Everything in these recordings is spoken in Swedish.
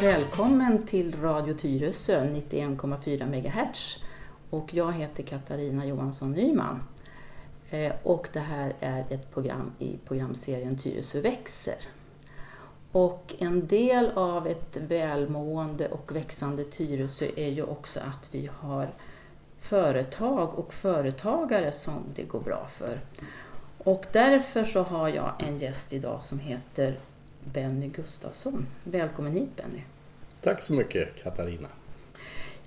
Välkommen till Radio Tyresö 91,4 MHz. Och jag heter Katarina Johansson Nyman. Eh, och det här är ett program i programserien Tyresö växer. Och en del av ett välmående och växande Tyresö är ju också att vi har företag och företagare som det går bra för. Och därför så har jag en gäst idag som heter Benny Gustafsson. Välkommen hit Benny! Tack så mycket Katarina.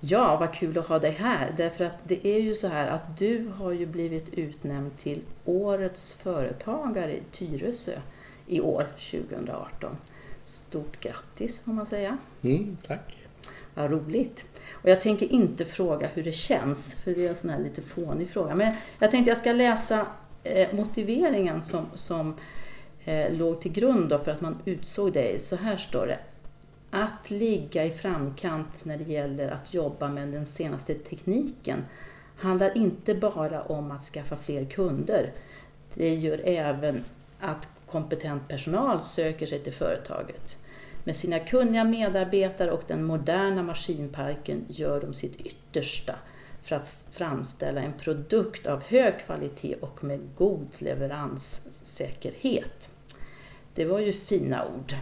Ja, vad kul att ha dig här. Därför att det är ju så här att du har ju blivit utnämnd till Årets företagare i Tyresö i år, 2018. Stort grattis får man säga. Mm, tack. Vad roligt. Och jag tänker inte fråga hur det känns, för det är en sån här lite fånig fråga. Men jag tänkte jag ska läsa eh, motiveringen som, som eh, låg till grund för att man utsåg dig. Så här står det. Att ligga i framkant när det gäller att jobba med den senaste tekniken handlar inte bara om att skaffa fler kunder. Det gör även att kompetent personal söker sig till företaget. Med sina kunniga medarbetare och den moderna maskinparken gör de sitt yttersta för att framställa en produkt av hög kvalitet och med god leveranssäkerhet. Det var ju fina ord.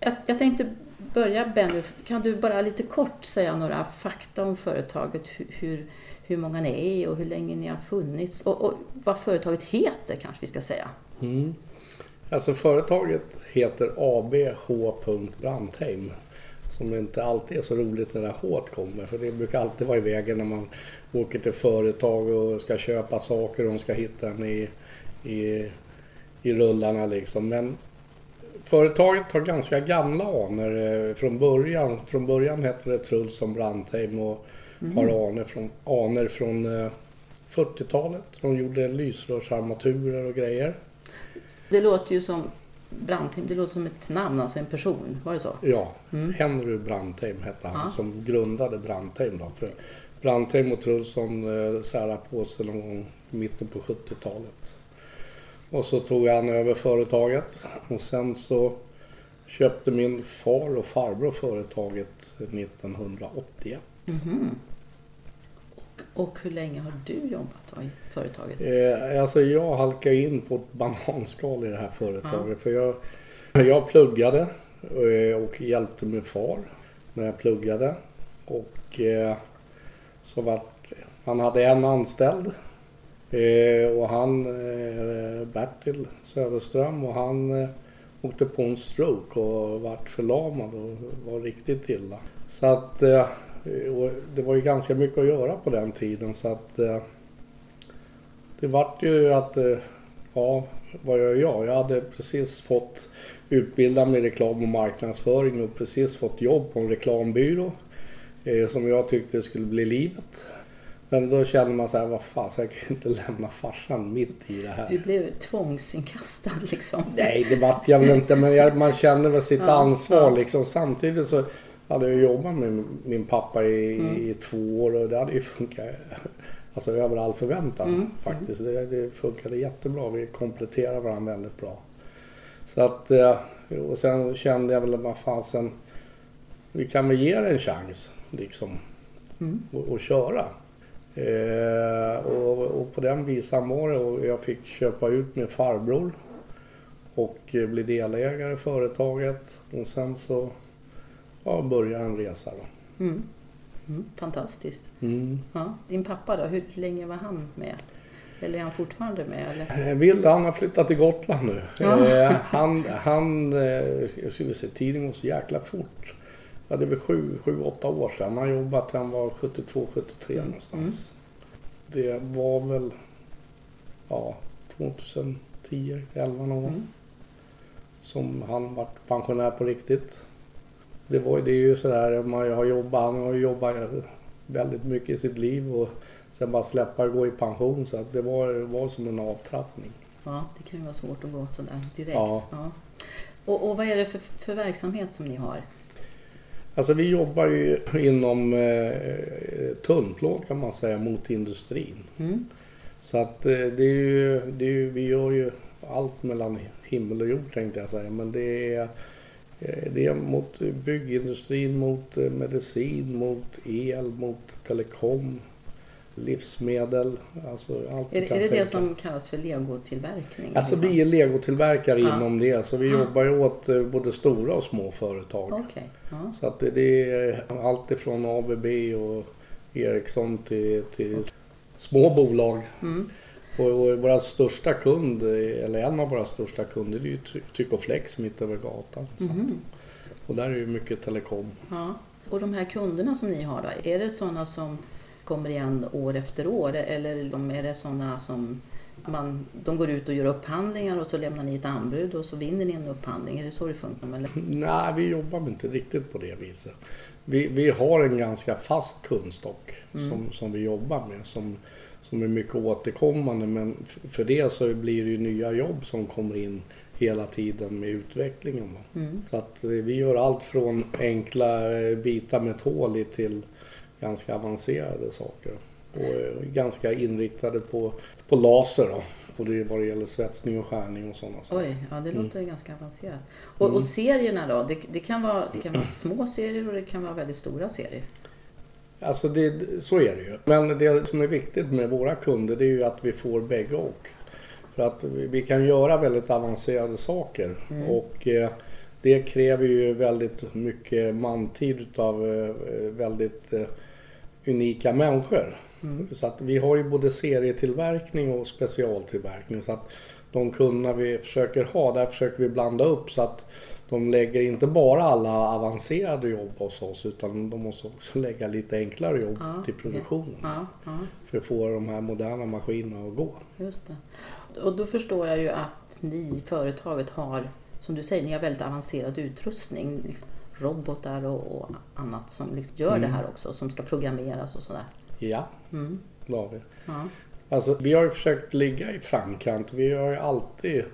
Jag, jag tänkte börja Benny, kan du bara lite kort säga några fakta om företaget? Hur, hur, många ni är och hur länge ni har funnits och, och vad företaget heter kanske vi ska säga. Mm. Alltså företaget heter AB H. Brandheim. Som inte alltid är så roligt när det där H kommer. För det brukar alltid vara i vägen när man åker till företag och ska köpa saker och de ska hitta en i, i, i rullarna liksom. Men företaget har ganska gamla anor eh, från början. Från början hette det Trulsson Brandheim och har anor från, anor från eh, 40-talet. De gjorde lysrörsarmaturer och grejer. Det låter ju som Brandheim, det låter som ett namn, alltså en person. Var det så? Ja, Mm. Henry Brandheim hette han Ja. som grundade Brandheim. Då. För Brandheim och Trulsson eh, särade på sig någon gång i mitten på 70-talet. Och så tog han över företaget och sen så köpte min far och farbror företaget 1981. Mhm. Och, och hur länge har du jobbat då i företaget? Eh, alltså jag halkade in på ett bananskal i det här företaget. För jag, jag pluggade eh, och hjälpte min far när jag pluggade. Och eh, så vart, han hade en anställd. Eh, och han, eh, Bertil Söderström, och han eh, åkte på en stroke och vart förlamad och var riktigt illa. Så att eh, och det var ju ganska mycket att göra på den tiden så att eh, det vart ju att, eh, ja, vad gör jag? Jag hade precis fått utbilda mig i reklam och marknadsföring och precis fått jobb på en reklambyrå eh, som jag tyckte skulle bli livet. Men då kände man så här, vad fan, så jag kan inte lämna farsan mitt i det här. Du blev tvångsinkastad liksom. Nej, det vart jag väl inte, men jag, man kände väl sitt Ja, ansvar liksom. Samtidigt så hade jag jobbat med min pappa i, Mm. i två år och det hade ju funkat alltså, över all förväntan Mm, faktiskt. Det, det funkade jättebra. Vi kompletterade varandra väldigt bra. Så att, eh, och sen kände jag väl, vad fasen, vi kan väl ge det en chans liksom Mm. och, och köra. Eh, och, och på den visan var det och jag fick köpa ut min farbror och eh, bli delägare i företaget och sen så ja, började en resa då. Mm. Mm. Fantastiskt. Ja. Din pappa då, hur länge var han med? Eller är han fortfarande med? Eller? Eh, Wilde han har flyttat till Gotland nu. Ja. Eh, han, han, eh, jag skulle säga tiden går så jäkla fort. Ja, det är väl sju, sju, åtta år sedan. Han jobbat, han var 72, 73 Mm. någonstans. Det var väl, ja, 2010, 11 någon. Mm. Som han vart pensionär på riktigt. Det, var, det är ju sådär, man har jobbat, han har jobbat väldigt mycket i sitt liv och sen bara släppa och gå i pension. Så att det var, var som en avtrappning. Ja, det kan ju vara svårt att gå sådär direkt. Ja. Och, och vad är det för, för verksamhet som ni har? Alltså vi jobbar ju inom eh, tunnplåt kan man säga mot industrin. Mm. Så att eh, det är ju, det är ju, vi gör ju allt mellan himmel och jord tänkte jag säga. Men det är, det är mot byggindustrin, mot eh, medicin, mot el, mot telekom, livsmedel. Alltså allt Är, kan är det det som kallas för legotillverkning? Alltså liksom? vi är legotillverkare Ja. inom det. Så vi Ja. jobbar ju åt eh, både stora och små företag. Okej. Ja. Så att det, det är allt ifrån ABB och Ericsson till, till små bolag. Mm. Och, och våra största kund, eller en av våra största kunder, det är ju Ty- Tycoflex mitt över gatan. Så att, Mhm. och där är ju mycket telekom. Ja. Och de här kunderna som ni har då, är det sådana som kommer igen år efter år eller är det sådana som man, de går ut och gör upphandlingar och så lämnar ni ett anbud och så vinner ni en upphandling? Är det så det funkar? Eller? Nej, vi jobbar inte riktigt på det viset. Vi, vi har en ganska fast kundstock Mm. som, som vi jobbar med. Som, som är mycket återkommande men för det så blir det ju nya jobb som kommer in hela tiden med utvecklingen. Mm. Så att eh, vi gör allt från enkla eh, bitar med hål i till ganska avancerade saker. Och eh, ganska inriktade på, på laser då. Och det vad det gäller svetsning och skärning och sådana saker. Oj, ja det Mm. låter ganska avancerat. Och, och serierna då? Det, det, kan vara, det kan vara små serier och det kan vara väldigt stora serier. Alltså det, så är det ju. Men det som är viktigt med våra kunder det är ju att vi får bägge och. För att vi kan göra väldigt avancerade saker Mm. och eh, det kräver ju väldigt mycket mantid utav eh, väldigt eh, unika människor. Mm. Så att vi har ju både serietillverkning och specialtillverkning. Så att de kunderna vi försöker ha, där försöker vi blanda upp så att de lägger inte bara alla avancerade jobb hos oss utan de måste också lägga lite enklare jobb Ja, till produktionen. Ja, ja, För att få de här moderna maskinerna att gå. just det. Och då förstår jag ju att ni, företaget, har, som du säger, ni har väldigt avancerad utrustning. Liksom robotar och, och annat som liksom gör Mm. det här också, som ska programmeras och sådär. Ja, Mm. det har vi. Alltså, vi har ju försökt ligga i framkant. Vi har ju alltid,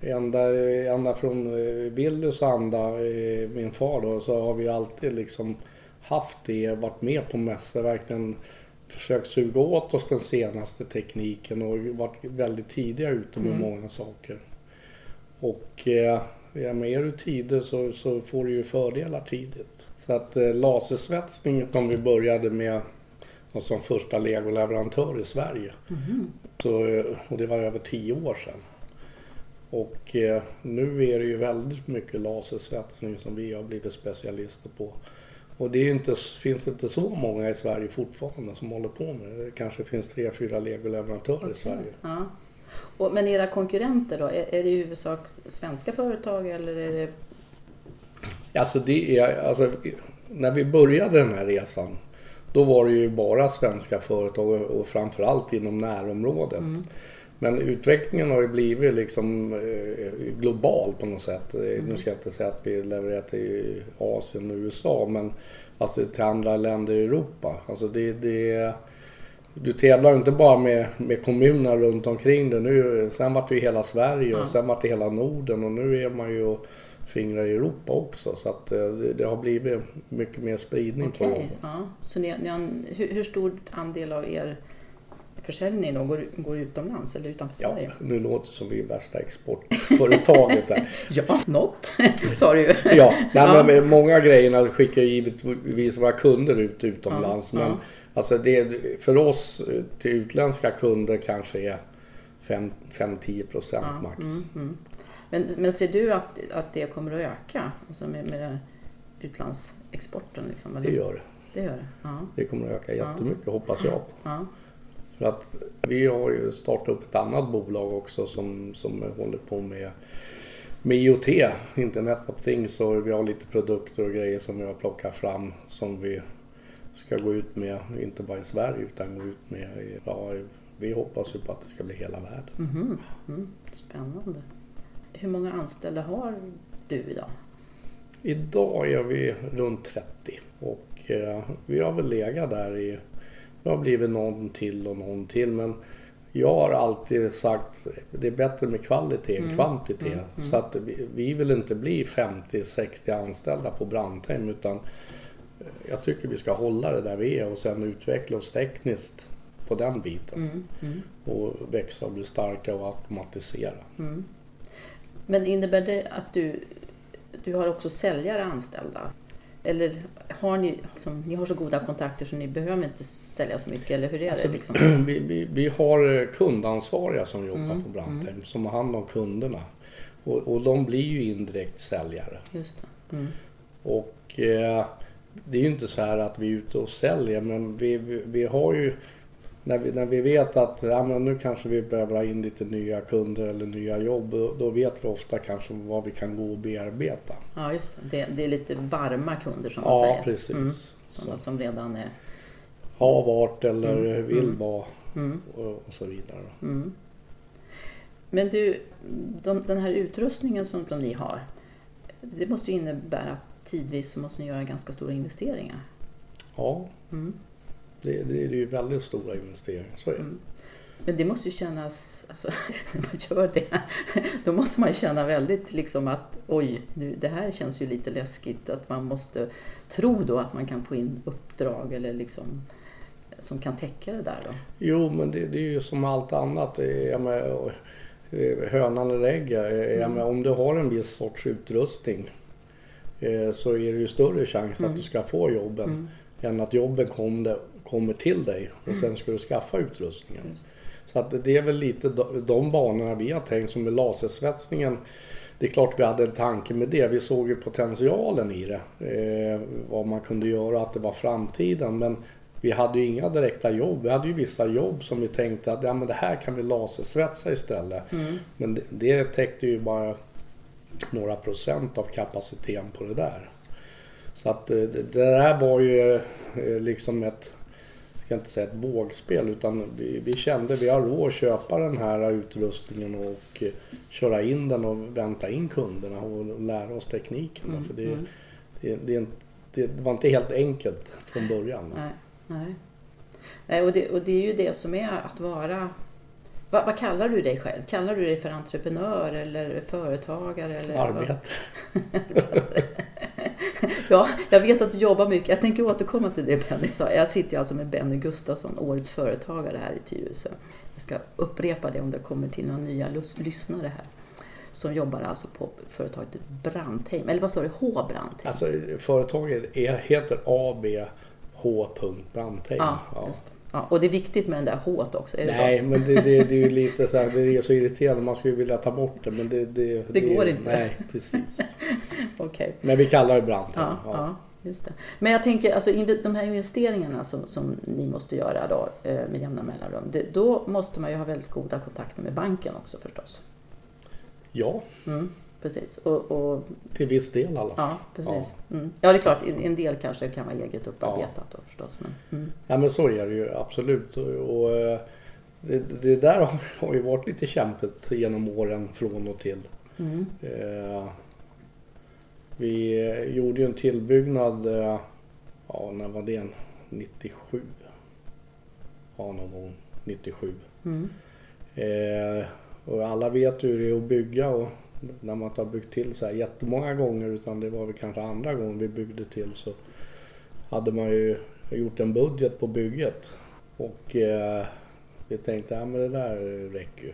ända, ända från eh, Willys anda, eh, min far då, så har vi alltid liksom haft det, varit med på mässor, verkligen försökt suga åt oss den senaste tekniken och varit väldigt tidiga ute med Mm. många saker. Och eh, ja, men är du tidig så, så får du ju fördelar tidigt. Så att eh, lasersvetsning som vi började med som första legoleverantör i Sverige. Mhm. Så, och det var över tio år sedan. Och eh, nu är det ju väldigt mycket lasersvetsning som vi har blivit specialister på. Och det är inte, finns inte så många i Sverige fortfarande som håller på med det. Det kanske finns tre, fyra legoleverantörer i Okej, Sverige. Ja. Och, men era konkurrenter då, är, är det i huvudsak svenska företag eller är det... Alltså det är, alltså, när vi började den här resan då var det ju bara svenska företag och- och framförallt inom närområdet. Mm. Men utvecklingen har ju blivit liksom eh, global på något sätt. Eh, Nu ska jag inte säga att vi levererar till Asien och USA men alltså till andra länder i Europa. Alltså det, det, du tävlar inte bara med, med kommunerna runt omkring det. Nu, sen vart det ju hela Sverige och sen vart det hela Norden och nu är man ju och fingrar i Europa också. Så att eh, det, det har blivit mycket mer spridning på Okej, jobbet. ja. Så ni, ni har, en- hur, hur stor andel av er försäljning då går, går utomlands eller utanför Ja, Sverige? nu låter det som vi är värsta exportföretaget där. Ja, något sa du ju. Ja, nej, Ja. men många grejerna skickar givetvis våra kunder ut utomlands. Ja, men ja. alltså det, för oss eh, till utländska kunder kanske är 5-10 procent Ja, max. mm, mm. Men, men ser du att, att det kommer att öka alltså med, med utlandsexporten? Liksom, eller? Det gör det. Det gör det? Ja. Det kommer att öka Ja. jättemycket hoppas jag på. ja. För att vi har ju startat upp ett annat bolag också som, som håller på med, med IoT, Internet of Things och vi har lite produkter och grejer som vi har plockat fram som vi ska gå ut med, inte bara i Sverige utan gå ut med, i- ja, vi hoppas ju på att det ska bli hela världen. Mhm, mm. Spännande. Hur många anställda har du idag? Idag är vi runt 30 och eh, vi har väl legat där i, det har blivit någon till och någon till men jag har alltid sagt det är bättre med kvalitet än kvantitet. Så att vi, vi vill inte bli 50-60 anställda på Brandhem utan jag tycker vi ska hålla det där vi är och sen utveckla oss tekniskt på den biten. Och växa och bli starka och automatisera. Men innebär det att du, du har också säljare anställda? Eller har ni, som, ni har så goda kontakter så ni behöver inte sälja så mycket? Eller hur är Alltså, det? Liksom? vi, vi, vi har eh, kundansvariga som jobbar Mm, på Brandhem som har hand om kunderna. Och, och de blir ju indirekt säljare. Just det. Mm. Och eh, det är ju inte så här att vi är ute och säljer men vi, vi, vi har ju när vi, när vi vet att ja, men nu kanske vi behöver ha in lite nya kunder eller nya jobb då, vet vi ofta kanske vad vi kan gå och bearbeta. Ja, just det. det. Det är lite varma kunder som man Ja, säger. precis. Mm. Så, Sådana som redan är... har varit eller Mm, vill mm. vara Mm. och, och så vidare. Mm. Men du, de, den här utrustningen som de ni har. Det måste ju innebära att tidvis så måste ni göra ganska stora investeringar. Ja, Mm. det, det är ju väldigt stora investeringar. Så är det. Mm. Men det måste ju kännas, alltså, när man gör det, då måste man ju känna väldigt liksom att oj, nu, det här känns ju lite läskigt. Att man måste tro då att man kan få in uppdrag eller liksom som kan täcka det där då. Jo, men det, det är ju som allt annat. Jag menar, eh, hönan eller ägget. Eh, menar, om du har en viss sorts utrustning eh, så är det ju större chans att du ska få jobben än att jobben kom kommer till dig och sen ska du skaffa utrustningen. Just. Så att det är väl lite de, banorna vi har tänkt som med lasersvetsningen. Det är klart vi hade en tanke med det. Vi såg ju potentialen i det. Eh, vad man kunde göra, att det var framtiden. Men vi hade ju inga direkta jobb. Vi hade ju vissa jobb som vi tänkte att ja, men det här kan vi lasersvetsa istället. Men det, det täckte ju bara några procent av kapaciteten på det där. Så att eh, det, där var ju eh, liksom ett, ska inte säga ett vågspel utan vi, vi kände vi har råd att köpa den här utrustningen och eh, köra in den och vänta in kunderna och lära oss tekniken. För det, det, det, inte- det var inte helt enkelt från början. Nej, nej. nej och, det, och det är ju det som är att vara... Vad, vad kallar du dig själv? Kallar du dig för entreprenör eller företagare? Eller vad? Ja, jag vet att du jobbar mycket. Jag tänker återkomma till det Benny. Jag sitter alltså med Benny Gustafsson, årets företagare här i Tyresö. Jag ska upprepa det om det kommer till några nya lys- lyssnare här. Som jobbar alltså på företaget Brandheim, eller vad sa du, H Brandheim? Alltså företaget heter ABH. Brandheim. ja, just det. Ja, och det är viktigt med den där H också, är det Nej, så? men det, det, det är ju lite så här, det är så irriterande. Man skulle vilja ta bort det men det... Det, Det går inte. Nej, precis. Okej. Men vi kallar det Brandheim. Ja, Ja. ja, just det. Men jag tänker, alltså, de här investeringarna som, som ni måste göra då, eh, med jämna mellanrum, det, då måste man ju ha väldigt goda kontakter med banken också förstås. ja, Mm, precis. Och, och, till viss del i alla fall. ja, precis. Mm. Ja, det är klart, en, en del kanske kan vara eget upparbetat då förstås. Men, mm. Ja men så är det ju absolut. Och, och eh, det, det där har, ju varit lite kämpigt genom åren från och till. Mm. Eh, vi gjorde ju en tillbyggnad, eh, ja när var det? 97? Ja någon gång 97. Mm. Eh, och alla vet ju hur det är att bygga och när man inte har byggt till så här jättemånga gånger utan det var väl kanske andra gången vi byggde till så hade man ju gjort en budget på bygget. Och eh, vi tänkte ja men det där räcker ju.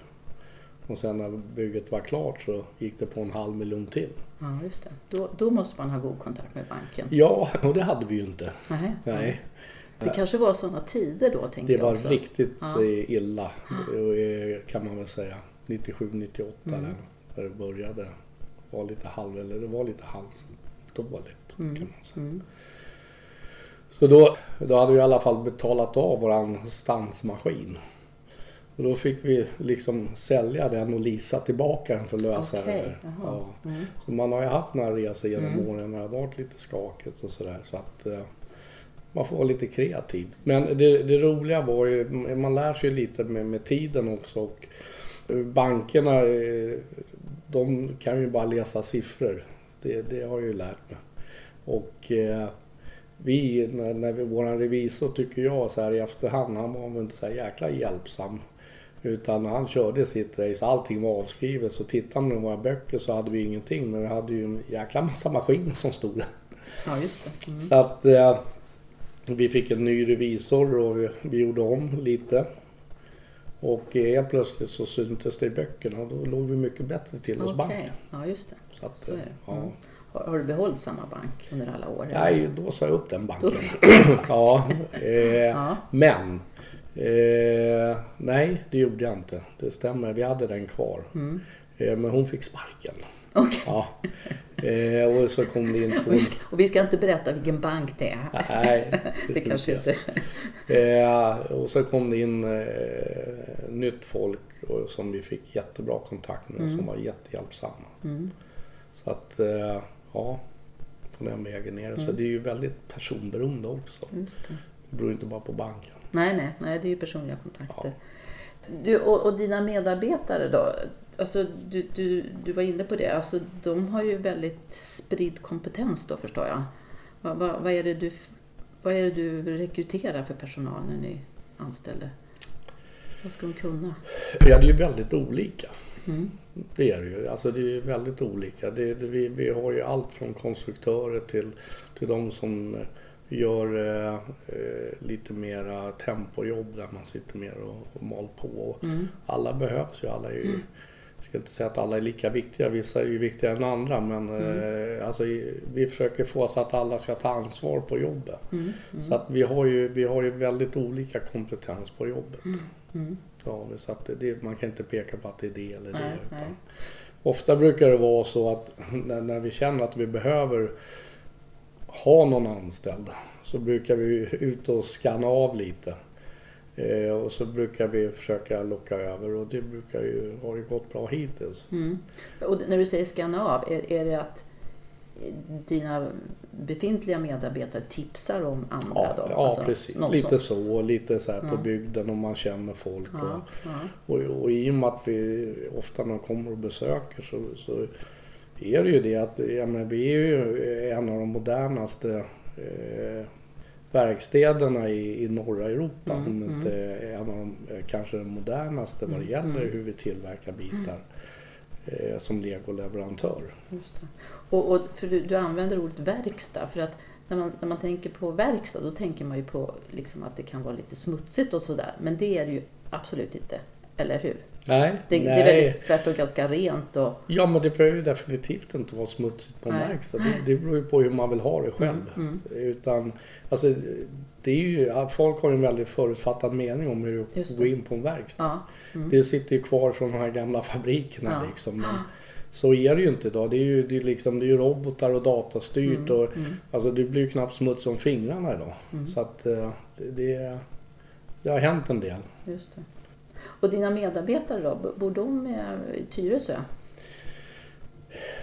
Och sen när bygget var klart så gick det på en halv miljon till. Ja, just det. Då, då måste man ha god kontakt med banken. Ja, och det hade vi ju inte. Nej. Nej, Det kanske var sådana tider då, tänker det jag var också. riktigt Ja. eh, illa eh, kan man väl säga. 97, 98 Mm. där, när det började. Var lite halv, eller det var lite halvdåligt Mm. kan man säga. Mm. Så då, då hade vi i alla fall betalat av våran stansmaskin. Och då fick vi liksom sälja den och leasa tillbaka den för att lösa Okej, det. jaha. Ja. Mm. Så man har ju haft några resor genom Mm. åren när det har varit lite skakigt och sådär. Så att eh, man får vara lite kreativ. Men det, det roliga var ju, man lär sig lite med, med tiden också. Och eh, bankerna, eh, de kan ju bara läsa siffror. Det, det har jag ju lärt mig. Och eh, vi, när, när vi, våran revisor tycker jag så här i efterhand, han var väl inte så här jäkla hjälpsam. Utan han körde sitt race, allting var avskrivet. Så tittade man i våra böcker så hade vi ingenting. Men vi hade ju en jäkla massa maskiner som stod där. Ja, just det. Mm. Så att eh, vi fick en ny revisor och vi, vi gjorde om lite. Och helt plötsligt så syntes det i böckerna och då låg vi mycket bättre till hos Okej, banken. ja just det. Så att, Så är det. ja. Mm. Har, har du behållit samma bank under alla år? eller? Nej, då sa jag upp den banken. Ja, eh, Ja. men eh, nej, det gjorde jag inte. Det stämmer, vi hade den kvar. Mm. Eh, men hon fick sparken. Okej. Ja. Eh, och så kom det in två... Och vi, ska, och vi ska inte berätta vilken bank det är. Nej, Det ska kanske inte... Eh, och så kom det in eh, nytt folk och, som vi fick jättebra kontakt med och som var jättehjälpsamma. Mm. Så att, eh, ja, på den vägen ner. Så det är ju väldigt personberoende också. Just det. Det beror inte bara på banken. Nej, nej, nej, det är ju personliga kontakter. Du, och, och dina medarbetare då? Alltså, du, du, du var inne på det, alltså, de har ju väldigt spridd kompetens då förstår jag. Vad, vad, vad, är det du, vad är det du rekryterar för personal när ni anställer? Vad ska de kunna? Ja, det är ju väldigt olika. Mm. Det är det ju. Alltså det är väldigt olika. Det, det, vi, vi har ju allt från konstruktörer till, till de som eh, gör eh, eh, lite mera tempojobb där man sitter mer och, och mal på. Mm. Alla behövs ju. Alla är ju jag ska inte säga att alla är lika viktiga. Vissa är ju viktigare än andra. Men eh, alltså, vi försöker få så att alla ska ta ansvar på jobbet. Mm. Så att vi har, ju, vi har ju väldigt olika kompetens på jobbet. Mm. Ja, så att det, man kan inte peka på att det är det eller det. Nej, utan nej. Ofta brukar det vara så att när, när vi känner att vi behöver ha någon anställd så brukar vi ut och scanna av lite. Eh, och så brukar vi försöka locka över och det brukar ju, har ju gått bra hittills. Mm. Och när du säger scanna av, är, är det att dina befintliga medarbetare tipsar om andra Ja, då? ja Alltså, precis. Lite som- så. Lite så här på Ja. bygden om man känner folk. Ja, Och, ja. Och, och i och med att vi ofta när de kommer och besöker så, så är det ju det att ja, men vi är ju en av de modernaste eh, verkstäderna i, i norra Europa. Mm, om inte en av de eh, kanske den modernaste vad det gäller hur vi tillverkar bitar eh, som legoleverantör. Och, och för du, du använder ordet verkstad för att när man, när man tänker på verkstad då tänker man ju på liksom att det kan vara lite smutsigt och sådär. Men det är det ju absolut inte. Eller hur? Nej, Det, det nej. är väldigt tvärtom ganska rent och Ja men det behöver ju definitivt inte vara smutsigt på en verkstad. Det, det beror ju på hur man vill ha det själv. Mm, Utan, alltså, det är ju, folk har ju en väldigt förutfattad mening om hur det. gå in på en verkstad. ja. Mm. Det sitter ju kvar från de här gamla fabrikerna Ja. liksom. Men så är det ju inte idag. Det är ju, det är liksom, det är robotar och datastyrt. Mm, Och, Alltså det blir ju knappt smuts om fingrarna idag. Mm. Så att eh, det, det, det har hänt en del. Just det. Och dina medarbetare då, bor de i Tyresö?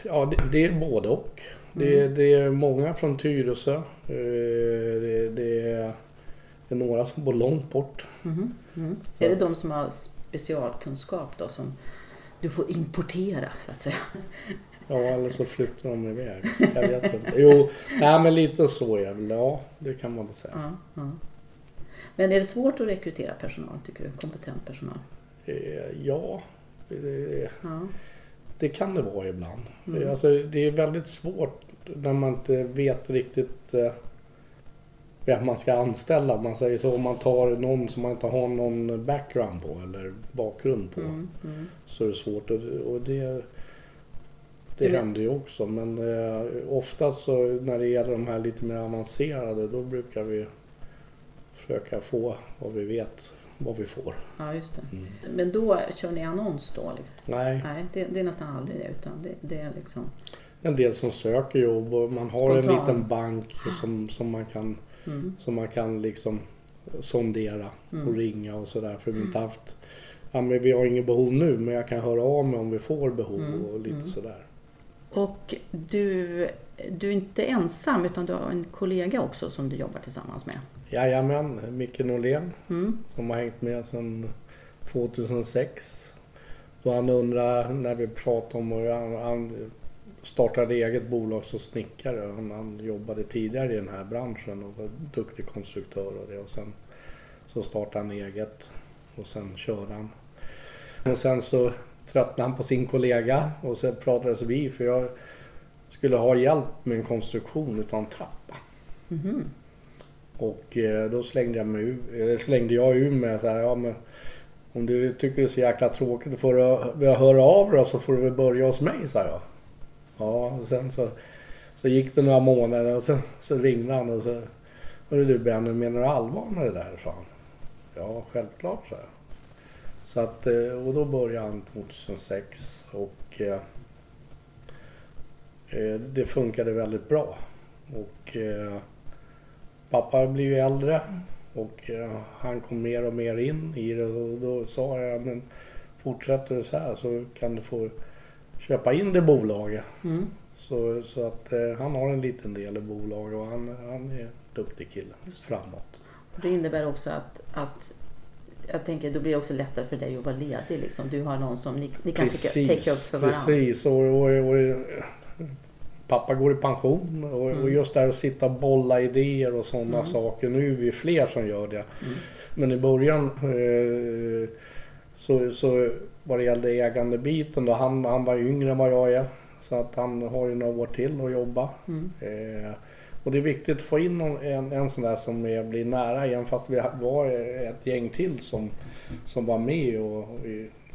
Ja, det, det är både och. Det, Mm. det är många från Tyresö. Eh, Det, det, är, några som bor långt bort. Mhm, mm. Är det de som har specialkunskap då som du får importera så att säga? Ja, eller så flyttar de iväg. Jag vet inte. Jo, nej, men lite så är det. Ja, det kan man väl säga. Ja, ja. Men är det svårt att rekrytera personal tycker du? Kompetent personal? Eh, Ja, det, Ja. det kan det vara ibland. Mm. Alltså, det är väldigt svårt när man inte vet riktigt eh, vem man ska anställa. Om man säger så. Om man tar någon som man inte har någon background på eller bakgrund på. Mm, mm. Så är det svårt. Och, det, det Men- händer ju också. Men eh, ofta så när det gäller de här lite mer avancerade då brukar vi försöka få vad vi vet vad vi får. ja, just det. Mm. Men då kör ni annons då? Liksom? Nej, Nej, det, det är nästan aldrig det. Utan det, det är liksom... en del som söker jobb och man har en Spontan. liten bank som, som man kan Mm. som man kan liksom sondera och ringa och sådär. För vi har inte haft Ja, men vi har inget behov nu men jag kan höra av mig om vi får behov Mm, och lite mm. sådär. Och du, du är inte ensam utan du har en kollega också som du jobbar tillsammans med. Jajamän, Micke Norlén Mm. som har hängt med sedan 2006. Då han undrar när vi pratade om att han, han startade eget bolag som snickare. Han, han jobbade tidigare i den här branschen och var duktig konstruktör och det. Och sen så startade han eget och sen körde han. Och sen så tröttnade han på sin kollega och så pratades vi för jag skulle ha hjälp med en konstruktion utav en trappa. Mhm. Och eh, då slängde jag, mig ur, eh, slängde jag ur mig så här, ja men om du tycker det är så jäkla tråkigt då får du höra av dig så får du väl börja hos mig, sa jag. Ja, och sen så, så gick det några månader och sen så ringde han och så Hörru du Benny, menar du allvar med det där? sa han. Ja, självklart, sa jag. Så att, eh, och då började han 2006 och eh, det funkade väldigt bra. Och eh, pappa blir ju äldre och eh, han kom mer och mer in i det och då sa jag men fortsätter du så här så kan du få köpa in det bolaget. Mm. Så, så att eh, han har en liten del i bolaget och han, han är en duktig kille framåt. Det innebär också att, att jag tänker då blir det också lättare för dig att vara ledig. Liksom. Du har någon som ni, ni kan täcka upp för varandra. precis. Och, och, och, pappa går i pension och, och Mm. just det här att sitta och bolla idéer och sådana Mm. saker. Nu är vi fler som gör det. Mm. Men i början eh, så, så vad det gällde ägandebiten då, han, han var yngre än vad jag är. Så att han har ju några år till att jobba. Mm. Eh, och det är viktigt att få in någon, en, en sån där som är, blir nära igen fast vi var ett gäng till som, som var med och, och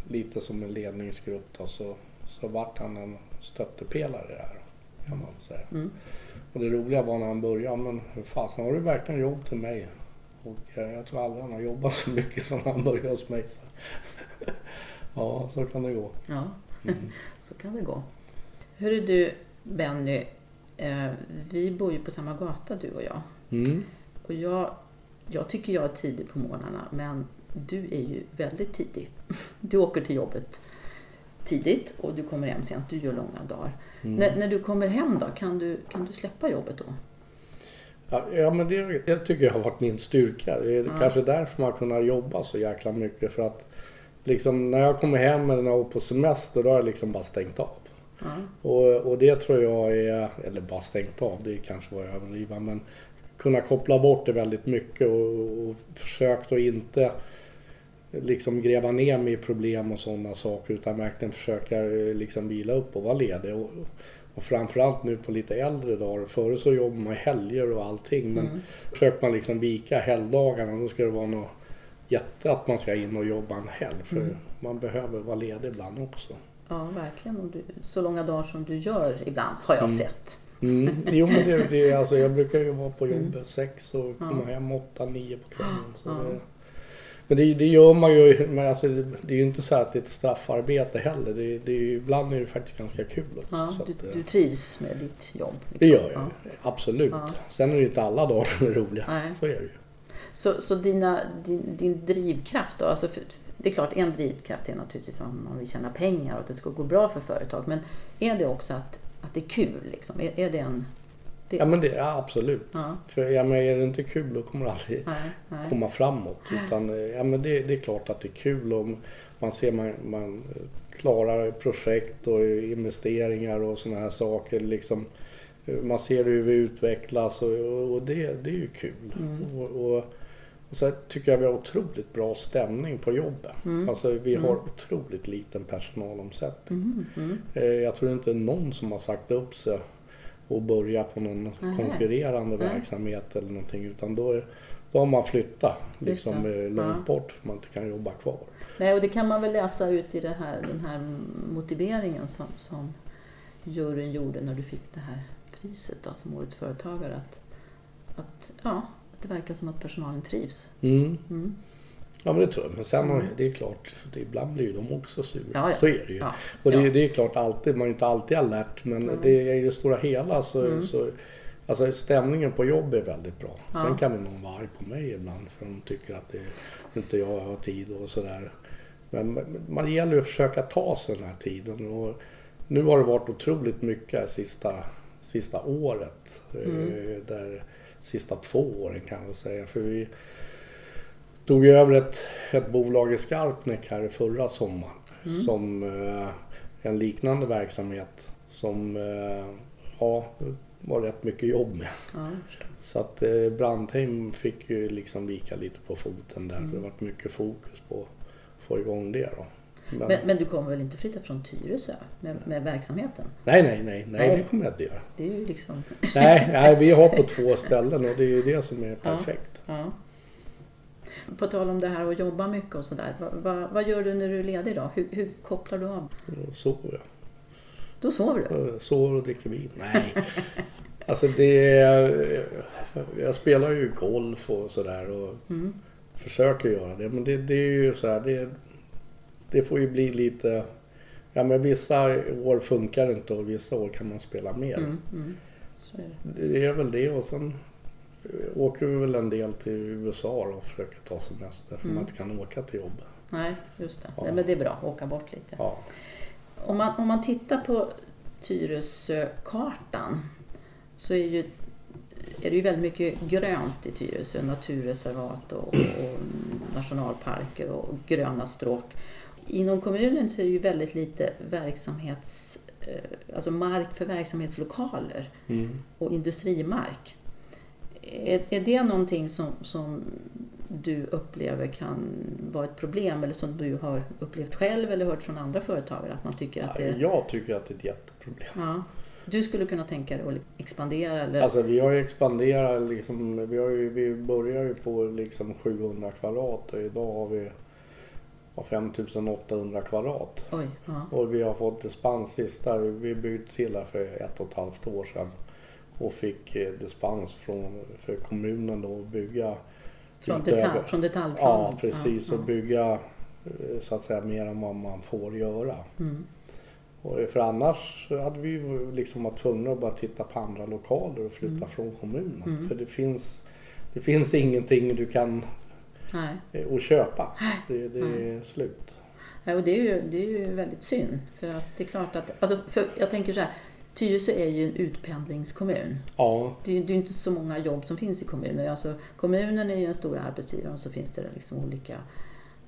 lite som en ledningsgrupp då, så, så vart han en stöttepelare där kan man säga. Mm. Och det roliga var när han började, men hur fasen har du verkligen jobb till mig? Och eh, jag tror aldrig han har jobbat så mycket som han började hos mig. Så. ja, så kan det gå. Ja, Mm. så kan det gå. Hörru du Benny, eh, vi bor ju på samma gata du och jag. Mm. Och jag, jag tycker jag är tidig på morgnarna men du är ju väldigt tidig. Du åker till jobbet tidigt och du kommer hem sent. Du gör långa dagar. Mm. När, när du kommer hem då, kan du, kan du släppa jobbet då? Ja, men det, det tycker jag har varit min styrka. Det är Ja. kanske därför man har kunnat jobba så jäkla mycket. För att liksom, när jag kommer hem eller när jag är på semester då har jag liksom bara stängt av. Ja. Och, och det tror jag är, eller bara stängt av, det kanske var att överdriva. Men kunna koppla bort det väldigt mycket och, och försökt att inte liksom gräva ner mig i problem och sådana saker utan verkligen försöka eh, liksom vila upp och vara ledig. Och, och framförallt nu på lite äldre dagar. Förut så jobbar man helger och allting men Mm. försöker man liksom vika helgdagarna då ska det vara något jätte att man ska in och jobba en helg. För Mm. man behöver vara ledig ibland också. ja, verkligen. Och du, så långa dagar som du gör ibland har jag Mm. sett. Mm. Jo men det, det, alltså, jag brukar ju vara på jobbet Mm. sex och komma Ja. hem åtta, nio på kvällen. Så Ja. det, men det, det gör man ju, men alltså, det, är ju inte så att det är ett straffarbete heller. Det, det är ju, ibland är det faktiskt ganska kul också. Ja, du, att, eh, du trivs med ditt jobb? liksom. det gör jag Ja. absolut. Ja. Sen är det ju inte alla dagar som är roliga. Nej. Så är det ju. Så, så dina, din, din drivkraft då? Alltså för, det är klart, en drivkraft är naturligtvis om man vill tjäna pengar och att det ska gå bra för företag. Men är det också att, att det är kul? Liksom? Är, är det en... Det, Ja men det är absolut. ja, För ja, men är det inte kul då kommer det aldrig nej, nej. komma framåt. Utan, eh, ja, men det, det är klart att det är kul om man ser man, man klarar projekt och investeringar och sådana här saker. Liksom, man ser hur vi utvecklas och, och det, det är ju kul. Mm. Och, och, och så tycker jag vi har otroligt bra stämning på jobbet. Mm. Alltså vi Mm. har otroligt liten personalomsättning. Mm, mm. Eh, Jag tror inte någon som har sagt upp sig och börjat på någon Nej. konkurrerande Nej. verksamhet eller någonting. Utan då, är- då har man flyttat liksom eh, långt Ja. bort för man inte kan jobba kvar. Nej, och det kan man väl läsa ut i här, den här motiveringen som, som juryn gjorde när du fick det här priset då, som årets företagare. Att, att, ja, att det verkar som att personalen trivs. Mm. Mm. Ja men det tror jag. Men sen Mm. det är klart, för det, ibland blir ju de också sura. Ja, ja. Så är det ju. Ja, Och det, det är klart alltid, man är inte alltid alert men Mm. det är i det stora hela så, Mm. så Alltså stämningen på jobb är väldigt bra. Sen kan väl någon vara arg på mig ibland för de tycker att det, inte jag har tid och sådär. Men men man gäller ju att försöka ta sig den här tiden. Och nu har det varit otroligt mycket sista, sista året. Mm. Eh, Där, sista två åren kan jag säga. För vi tog över ett, ett bolag i Skarpnäck här förra sommaren. Mm. Som eh, en liknande verksamhet. Som eh, ja, var rätt mycket jobb med. Ja. Så att eh, Brandheim fick ju liksom vika lite på foten där. Mm. Det varit mycket fokus på att få igång det då. Men, Men, men du kommer väl inte flytta från Tyresö med, med verksamheten? nej, nej, nej, nej, det kommer jag inte göra. Det är ju liksom... Nej, nej, vi har på två ställen och det är ju det som är perfekt. Ja. På tal om det här att jobba mycket och sådär. Vad, vad, vad gör du när du är ledig då? Hur, hur kopplar du av? Och sover jag. Då sover du? Eh, Sover och dricker vin. Nej. Alltså det är, Jag spelar ju golf och sådär och Mm. försöker göra det. Men det, det är ju så här, det, det får ju bli lite... Ja men vissa år funkar det inte och vissa år kan man spela mer. Mm, mm. Så är det. Det är väl det och sen åker vi väl en del till USA och försöker ta semester för Mm. man inte kan åka till jobbet. Nej, just det. Ja. Nej, men det är bra åka bort lite. Ja. Om man, om man tittar på Tyresö-kartan så är, ju, är det ju väldigt mycket grönt i Tyresö. Naturreservat och, och nationalparker och gröna stråk. Inom kommunen så är det ju väldigt lite verksamhets, eh, alltså mark för verksamhetslokaler Mm. och industrimark. Är, är det någonting som, som du upplever kan vara ett problem eller som du har upplevt själv eller hört från andra företagare att man tycker att det... Jag tycker att det är ett jätteproblem. Ja, du skulle kunna tänka dig att expandera eller... Alltså vi har ju expanderat liksom, vi, har ju, vi börjar ju på liksom 700 kvadrat och idag har vi ja, 5800 kvadrat. Oj, ja. Och vi har fått dispens sista, vi byggde till här för ett och ett halvt år sedan och fick eh, dispens från, för kommunen då att bygga Från, utöver- detalj, från Ja detaljplanen? precis Ja, och bygga eh, så att säga mer än vad man får göra. ja. Mm. Och för annars hade vi liksom varit tvungna att bara titta på andra lokaler och flytta Mm. från kommunen. Mm. För det finns, det finns ingenting du kan Nej. eh, att köpa. Det, det är slut. Ja, och det är, ju, det är ju väldigt synd. För att det är klart att... Alltså för jag tänker så här. Tyresö är ju en utpendlingskommun. Ja, Det är ju det är inte så många jobb som finns i kommunen. Alltså, kommunen är ju en stor arbetsgivare och så finns det liksom olika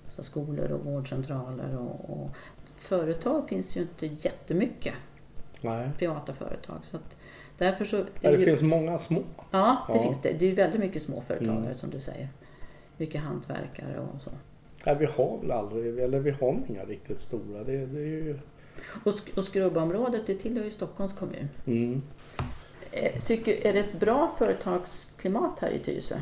alltså skolor och vårdcentraler. Och, och företag finns ju inte jättemycket, nej. privata företag. Så att därför så... Ja, det ju, finns många små. ja, det Ja. finns det. Det är ju väldigt mycket småföretagare Mm. som du säger. Mycket hantverkare och så. Ja, vi har väl aldrig, eller vi har inga riktigt stora. Det, det är ju... Och, Sk- och Skrubbaområdet, det tillhör ju Stockholms kommun. Mm. Eh, Tycker, är det ett bra företagsklimat här i Tyresö?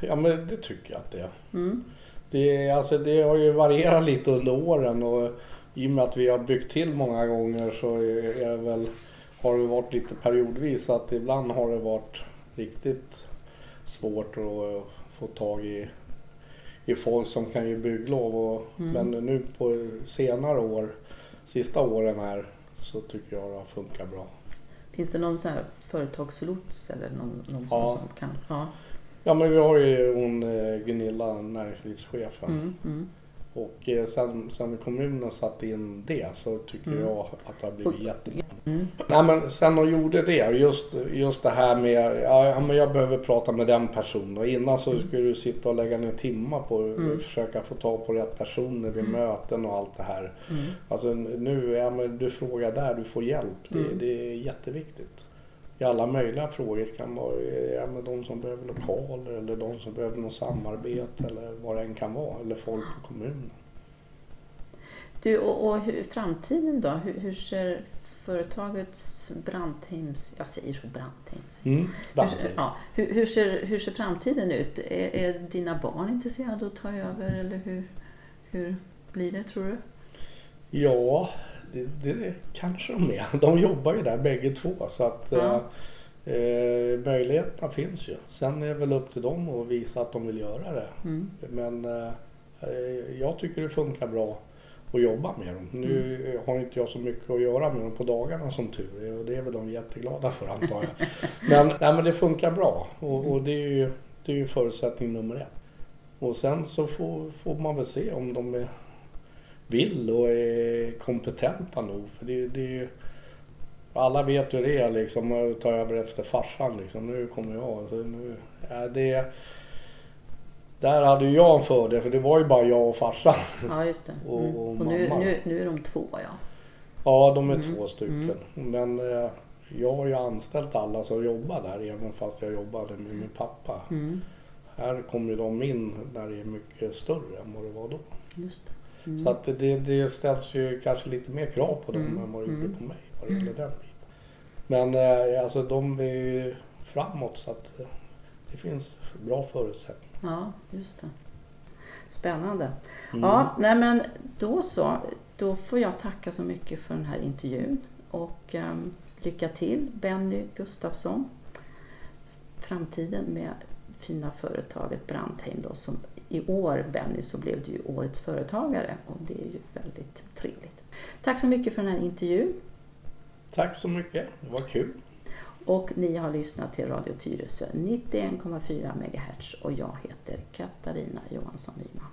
Ja men det tycker jag att det är. Mm. Det, alltså, det har ju varierat lite under åren och i och med att vi har byggt till många gånger så är väl, har det varit lite periodvis att ibland har det varit riktigt svårt att få tag i, i folk som kan ge bygglov. Och, Mm. Men nu på senare år, sista åren här, så tycker jag det har funkat bra. Finns det någon så här företagslots eller någon, någon Ja. som, kan? Ja. Ja men vi har ju hon eh, Gunilla, näringslivschefen. Mm, mm. Och eh, sen, sen kommunen satte in det så tycker Mm. jag att det har blivit jättebra. Mm. Nej men sen de gjorde det, just, just det här med ja, men jag behöver prata med den personen. Och innan så skulle du sitta och lägga ner timmar på att Mm. försöka få tag på rätt personer vid möten och allt det här. Mm. Alltså nu, ja, men du frågar där, du får hjälp. Det, Mm. det är jätteviktigt. I alla möjliga frågor Det kan vara ja, men de som behöver lokaler eller de som behöver något samarbete eller vad det än kan vara. Eller folk på kommunen. Du, och, och hur, framtiden då? Hur, hur ser företagets Brandheims, jag säger så Brandheims. Mm. Hur, Brandtid. ja, hur, hur, ser, hur ser framtiden ut? Är, är dina barn intresserade att ta över eller hur, hur blir det tror du? Ja, det, det kanske de är. De jobbar ju där bägge två så att Ja. eh, eh, möjligheterna finns ju. Sen är det väl upp till dem att visa att de vill göra det. Mm. Men eh, eh, jag tycker det funkar bra att jobba med dem. Nu Mm. har inte jag så mycket att göra med dem på dagarna som tur är och det är väl de jätteglada för antar jag. men, nej, men det funkar bra och, och det, är ju, det är ju förutsättning nummer ett. Och sen så får, får man väl se om de är, vill och är kompetenta nog. För det, det är ju, alla vet hur det är liksom att ta över efter farsan liksom. Nu kommer jag. Så nu, ja, det, där hade jag en fördel för det var ju bara jag och farsan. Ja, just det. Och- Mm. och Och nu, mamma. nu, nu är de två, ja. Ja, de är Mm. två stycken. Men eh, jag har ju anställt alla som jobbar där även fast jag jobbade med min pappa. Mm. Här kommer ju de in när det är mycket större än vad det var då. Just det. Mm. Så att det, det ställs ju kanske lite mer krav på dem Mm. än vad det Mm. gjorde på mig vad det gäller den biten. Men eh, alltså de är ju framåt så att eh, det finns bra förutsättningar. Ja, just det. Spännande. Mm. Ja, nej men då så. Då får jag tacka så mycket för den här intervjun. Och ehm, lycka till Benny Gustafsson. Framtiden med fina företaget Brandheim då som i år Benny så blev du ju årets företagare och det är ju väldigt trevligt. Tack så mycket för den här intervjun Tack så mycket, det var kul och ni har lyssnat till Radio Tyresö 91,4 MHz och jag heter Katarina Johansson Nyman.